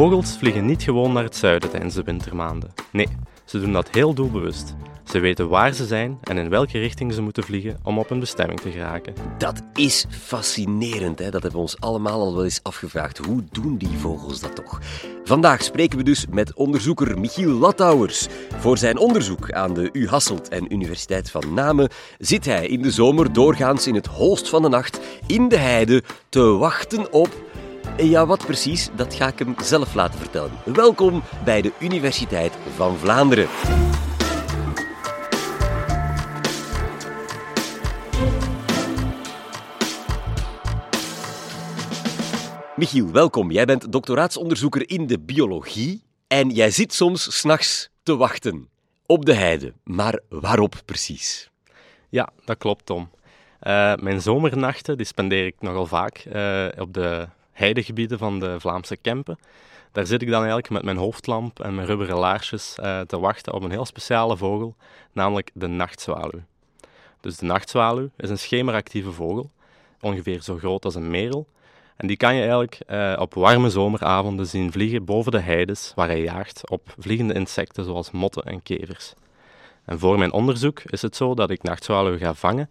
Vogels vliegen niet gewoon naar het zuiden tijdens de wintermaanden. Nee, ze doen dat heel doelbewust. Ze weten waar ze zijn en in welke richting ze moeten vliegen om op hun bestemming te geraken. Dat is fascinerend, hè? dat hebben we ons allemaal al wel eens afgevraagd. Hoe doen die vogels dat toch? Vandaag spreken we dus met onderzoeker Michiel Lattauers. Voor zijn onderzoek aan de U Hasselt en Universiteit van Namen zit hij in de zomer doorgaans in het holst van de nacht in de heide te wachten op ja, wat precies, dat ga ik hem zelf laten vertellen. Welkom bij de Universiteit van Vlaanderen. Michiel, welkom. Jij bent doctoraatsonderzoeker in de biologie en jij zit soms s'nachts te wachten op de heide. Maar waarop precies? Ja, dat klopt, Tom. Uh, mijn zomernachten die spendeer ik nogal vaak uh, op de heidegebieden van de Vlaamse Kempen. Daar zit ik dan eigenlijk met mijn hoofdlamp en mijn rubberen laarsjes uh, te wachten op een heel speciale vogel, namelijk de nachtzwaluw. Dus de nachtzwaluw is een schemeractieve vogel, ongeveer zo groot als een merel. En die kan je eigenlijk uh, op warme zomeravonden zien vliegen boven de heides, waar hij jaagt op vliegende insecten zoals motten en kevers. En voor mijn onderzoek is het zo dat ik nachtzwaluwen ga vangen,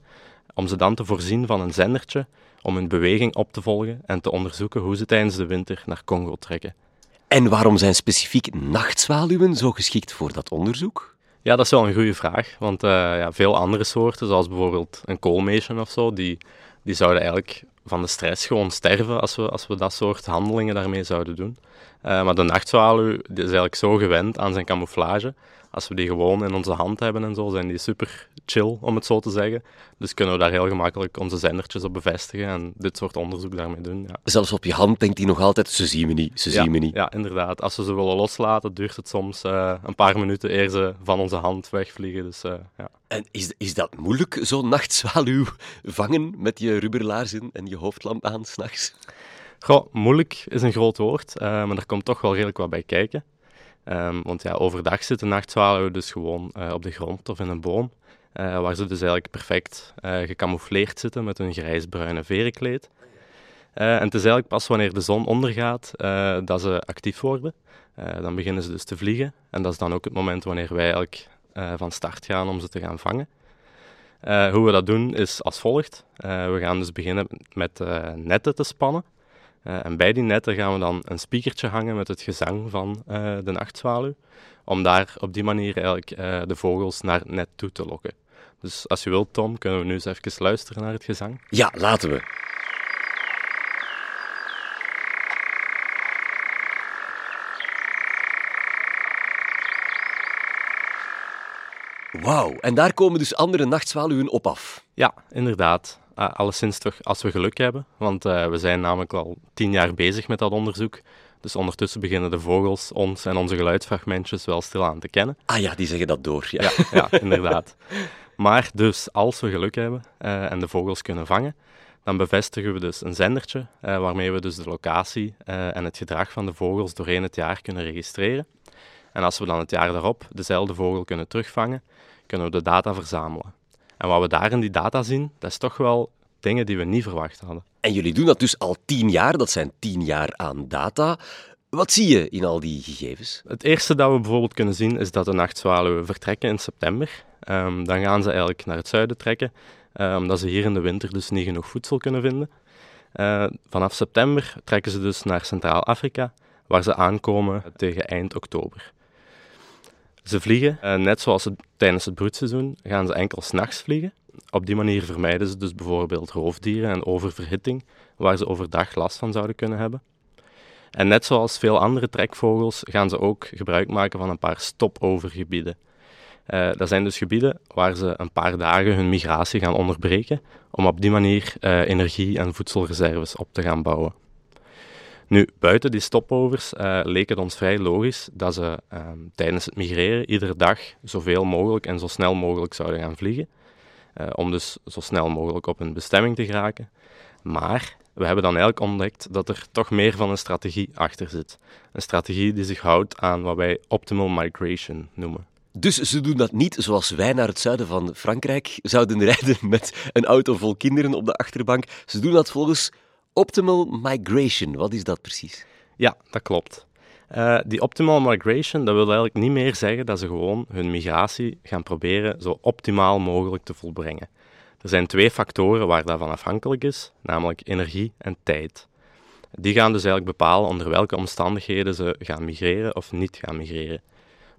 om ze dan te voorzien van een zendertje om hun beweging op te volgen en te onderzoeken hoe ze tijdens de winter naar Congo trekken. En waarom zijn specifiek nachtzwaluwen zo geschikt voor dat onderzoek? Ja, dat is wel een goede vraag. Want uh, ja, veel andere soorten, zoals bijvoorbeeld een koolmeesje of zo, die, die zouden eigenlijk van de stress gewoon sterven als we, als we dat soort handelingen daarmee zouden doen. Uh, maar de nachtzwaluw is eigenlijk zo gewend aan zijn camouflage als we die gewoon in onze hand hebben en zo, zijn die super chill, om het zo te zeggen. Dus kunnen we daar heel gemakkelijk onze zendertjes op bevestigen en dit soort onderzoek daarmee doen. Ja. Zelfs op je hand denkt hij nog altijd, ze zien me niet, ze zien me niet. Ja, inderdaad. Als we ze willen loslaten, duurt het soms uh, een paar minuten eer ze van onze hand wegvliegen. Dus, uh, ja. En is, is dat moeilijk, zo'n nachtzwaluw vangen met je rubberlaarzen en je hoofdlamp aan s'nachts? Goh, moeilijk is een groot woord, uh, maar er komt toch wel redelijk wat bij kijken. Um, want ja, overdag zitten nachtzwaluwen dus gewoon uh, op de grond of in een boom, uh, waar ze dus eigenlijk perfect gecamoufleerd zitten met hun grijsbruine verenkleed. en het is eigenlijk pas wanneer de zon ondergaat dat ze actief worden. dan beginnen ze dus te vliegen en dat is dan ook het moment wanneer wij eigenlijk van start gaan om ze te gaan vangen. Hoe we dat doen is als volgt. we gaan dus beginnen met netten te spannen. En bij die netten gaan we dan een speakertje hangen met het gezang van de nachtzwaluw, om daar op die manier eigenlijk de vogels naar het net toe te lokken. Dus als je wilt, Tom, kunnen we nu eens even luisteren naar het gezang? Ja, laten we. Wauw, en daar komen dus andere nachtzwaluwen op af. Ja, inderdaad. Uh, alleszins toch als we geluk hebben, want uh, we zijn namelijk al tien jaar bezig met dat onderzoek. Dus ondertussen beginnen de vogels ons en onze geluidsfragmentjes wel stilaan te kennen. Ah ja, die zeggen dat door. Ja, ja, ja inderdaad. Maar dus als we geluk hebben uh, en de vogels kunnen vangen, dan bevestigen we dus een zendertje waarmee we dus de locatie en het gedrag van de vogels doorheen het jaar kunnen registreren. En als we dan het jaar daarop dezelfde vogel kunnen terugvangen, kunnen we de data verzamelen. En wat we daar in die data zien, dat is toch wel dingen die we niet verwacht hadden. En jullie doen dat dus al tien jaar, dat zijn tien jaar aan data. Wat zie je in al die gegevens? Het eerste dat we bijvoorbeeld kunnen zien is dat de nachtzwaluwen vertrekken in september. Um, dan gaan ze eigenlijk naar het zuiden trekken, uh, omdat ze hier in de winter dus niet genoeg voedsel kunnen vinden. Uh, vanaf september trekken ze dus naar Centraal-Afrika, waar ze aankomen tegen eind oktober. Ze vliegen, uh, net zoals het, tijdens het broedseizoen, gaan ze enkel s'nachts vliegen. Op die manier vermijden ze dus bijvoorbeeld roofdieren en oververhitting, waar ze overdag last van zouden kunnen hebben. En net zoals veel andere trekvogels gaan ze ook gebruik maken van een paar stopovergebieden. Uh, dat zijn dus gebieden waar ze een paar dagen hun migratie gaan onderbreken, om op die manier uh, energie- en voedselreserves op te gaan bouwen. Nu, buiten die stopovers uh, leek het ons vrij logisch dat ze uh, tijdens het migreren iedere dag zoveel mogelijk en zo snel mogelijk zouden gaan vliegen, uh, om dus zo snel mogelijk op hun bestemming te geraken. Maar we hebben dan eigenlijk ontdekt dat er toch meer van een strategie achter zit. Een strategie die zich houdt aan wat wij optimal migration noemen. Dus ze doen dat niet zoals wij naar het zuiden van Frankrijk zouden rijden met een auto vol kinderen op de achterbank. Ze doen dat volgens Optimal migration, wat is dat precies? Ja, dat klopt. Uh, die optimal migration, dat wil eigenlijk niet meer zeggen dat ze gewoon hun migratie gaan proberen zo optimaal mogelijk te volbrengen. Er zijn twee factoren waar dat van afhankelijk is, namelijk energie en tijd. Die gaan dus eigenlijk bepalen onder welke omstandigheden ze gaan migreren of niet gaan migreren.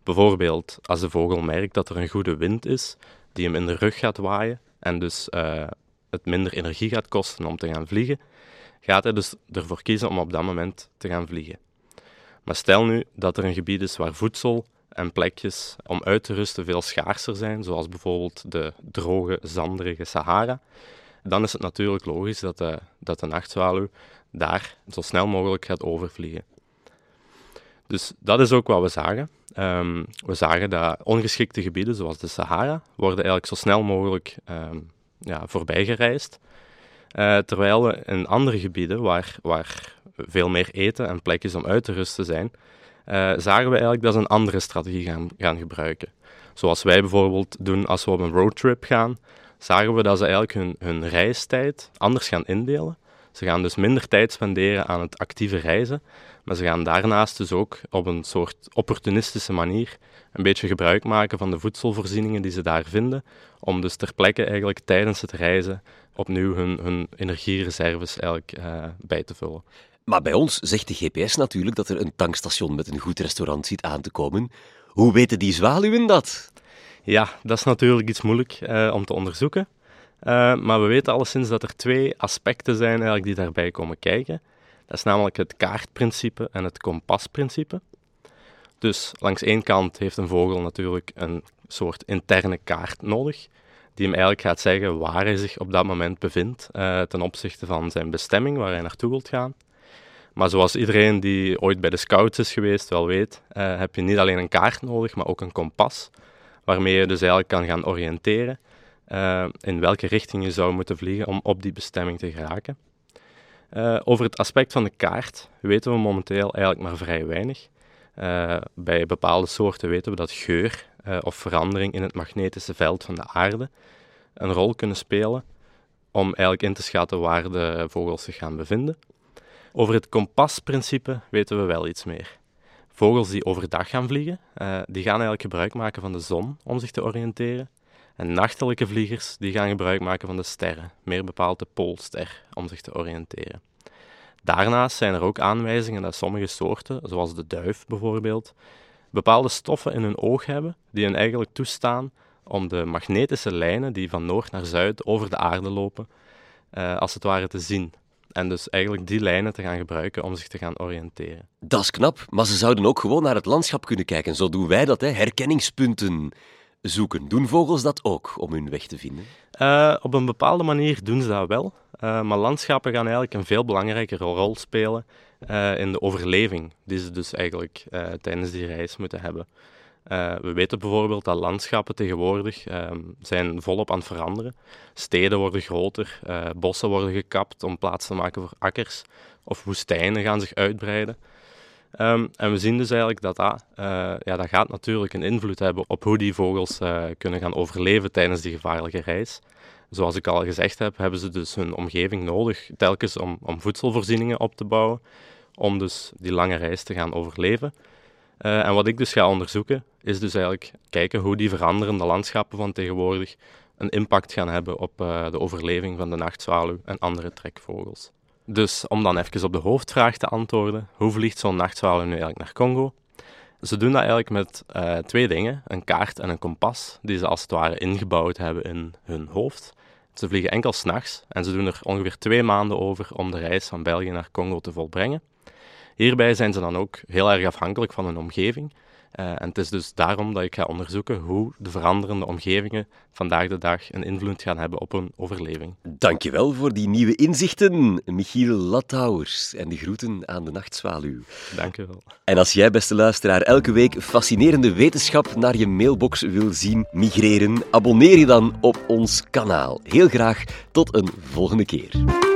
Bijvoorbeeld als de vogel merkt dat er een goede wind is die hem in de rug gaat waaien en dus uh, het minder energie gaat kosten om te gaan vliegen, gaat hij dus ervoor kiezen om op dat moment te gaan vliegen. Maar stel nu dat er een gebied is waar voedsel en plekjes om uit te rusten veel schaarser zijn, zoals bijvoorbeeld de droge, zanderige Sahara, dan is het natuurlijk logisch dat de, dat de nachtzwaluw daar zo snel mogelijk gaat overvliegen. Dus dat is ook wat we zagen. Um, we zagen dat ongeschikte gebieden, zoals de Sahara, worden eigenlijk zo snel mogelijk um, ja, voorbij gereisd. Uh, terwijl we in andere gebieden, waar, waar veel meer eten en plekjes om uit te rusten zijn, uh, zagen we eigenlijk dat ze een andere strategie gaan, gaan gebruiken. Zoals wij bijvoorbeeld doen als we op een roadtrip gaan, zagen we dat ze eigenlijk hun, hun reistijd anders gaan indelen. Ze gaan dus minder tijd spenderen aan het actieve reizen, maar ze gaan daarnaast dus ook op een soort opportunistische manier een beetje gebruik maken van de voedselvoorzieningen die ze daar vinden, om dus ter plekke eigenlijk tijdens het reizen opnieuw hun, hun energiereserves eigenlijk, uh, bij te vullen. Maar bij ons zegt de GPS natuurlijk dat er een tankstation met een goed restaurant zit aan te komen. Hoe weten die zwaluwen dat? Ja, dat is natuurlijk iets moeilijk uh, om te onderzoeken. Uh, maar we weten alleszins dat er twee aspecten zijn eigenlijk die daarbij komen kijken. Dat is namelijk het kaartprincipe en het kompasprincipe. Dus langs één kant heeft een vogel natuurlijk een soort interne kaart nodig, die hem eigenlijk gaat zeggen waar hij zich op dat moment bevindt uh, ten opzichte van zijn bestemming, waar hij naartoe wilt gaan. Maar zoals iedereen die ooit bij de scouts is geweest wel weet, uh, heb je niet alleen een kaart nodig, maar ook een kompas, waarmee je dus eigenlijk kan gaan oriënteren uh, in welke richting je zou moeten vliegen om op die bestemming te geraken. Over het aspect van de kaart weten we momenteel eigenlijk maar vrij weinig. Bij bepaalde soorten weten we dat geur of verandering in het magnetische veld van de aarde een rol kunnen spelen om eigenlijk in te schatten waar de vogels zich gaan bevinden. Over het kompasprincipe weten we wel iets meer. Vogels die overdag gaan vliegen, uh, die gaan eigenlijk gebruik maken van de zon om zich te oriënteren. En nachtelijke vliegers die gaan gebruik maken van de sterren, meer bepaald de poolster, om zich te oriënteren. Daarnaast zijn er ook aanwijzingen dat sommige soorten, zoals de duif bijvoorbeeld, bepaalde stoffen in hun oog hebben die hen eigenlijk toestaan om de magnetische lijnen die van noord naar zuid over de aarde lopen, uh, als het ware te zien. En dus eigenlijk die lijnen te gaan gebruiken om zich te gaan oriënteren. Dat is knap, maar ze zouden ook gewoon naar het landschap kunnen kijken. Zo doen wij dat, hè? herkenningspunten zoeken. Doen vogels dat ook om hun weg te vinden? Uh, op een bepaalde manier doen ze dat wel. Uh, maar landschappen gaan eigenlijk een veel belangrijkere rol spelen uh, in de overleving die ze dus eigenlijk tijdens die reis moeten hebben. we weten bijvoorbeeld dat landschappen tegenwoordig zijn volop aan het veranderen. Steden worden groter, bossen worden gekapt om plaats te maken voor akkers, of woestijnen gaan zich uitbreiden. Um, en we zien dus eigenlijk dat dat, ja, dat gaat natuurlijk een invloed hebben op hoe die vogels kunnen gaan overleven tijdens die gevaarlijke reis. Zoals ik al gezegd heb, hebben ze dus hun omgeving nodig, telkens om, om voedselvoorzieningen op te bouwen, om dus die lange reis te gaan overleven. Uh, en wat ik dus ga onderzoeken, is dus eigenlijk kijken hoe die veranderende landschappen van tegenwoordig een impact gaan hebben op de overleving van de nachtzwaluw en andere trekvogels. Dus om dan even op de hoofdvraag te antwoorden, hoe vliegt zo'n nachtzwaluw nu eigenlijk naar Congo? Ze doen dat eigenlijk met uh, twee dingen, een kaart en een kompas, die ze als het ware ingebouwd hebben in hun hoofd. Ze vliegen enkel s'nachts en ze doen er ongeveer twee maanden over om de reis van België naar Congo te volbrengen. Hierbij zijn ze dan ook heel erg afhankelijk van hun omgeving. Uh, en het is dus daarom dat ik ga onderzoeken hoe de veranderende omgevingen vandaag de dag een invloed gaan hebben op hun overleving. Dankjewel voor die nieuwe inzichten, Michiel Lattauers. En de groeten aan de nachtzwaluw. Dankjewel. En als jij, beste luisteraar, elke week fascinerende wetenschap naar je mailbox wil zien migreren, abonneer je dan op ons kanaal. Heel graag tot een volgende keer.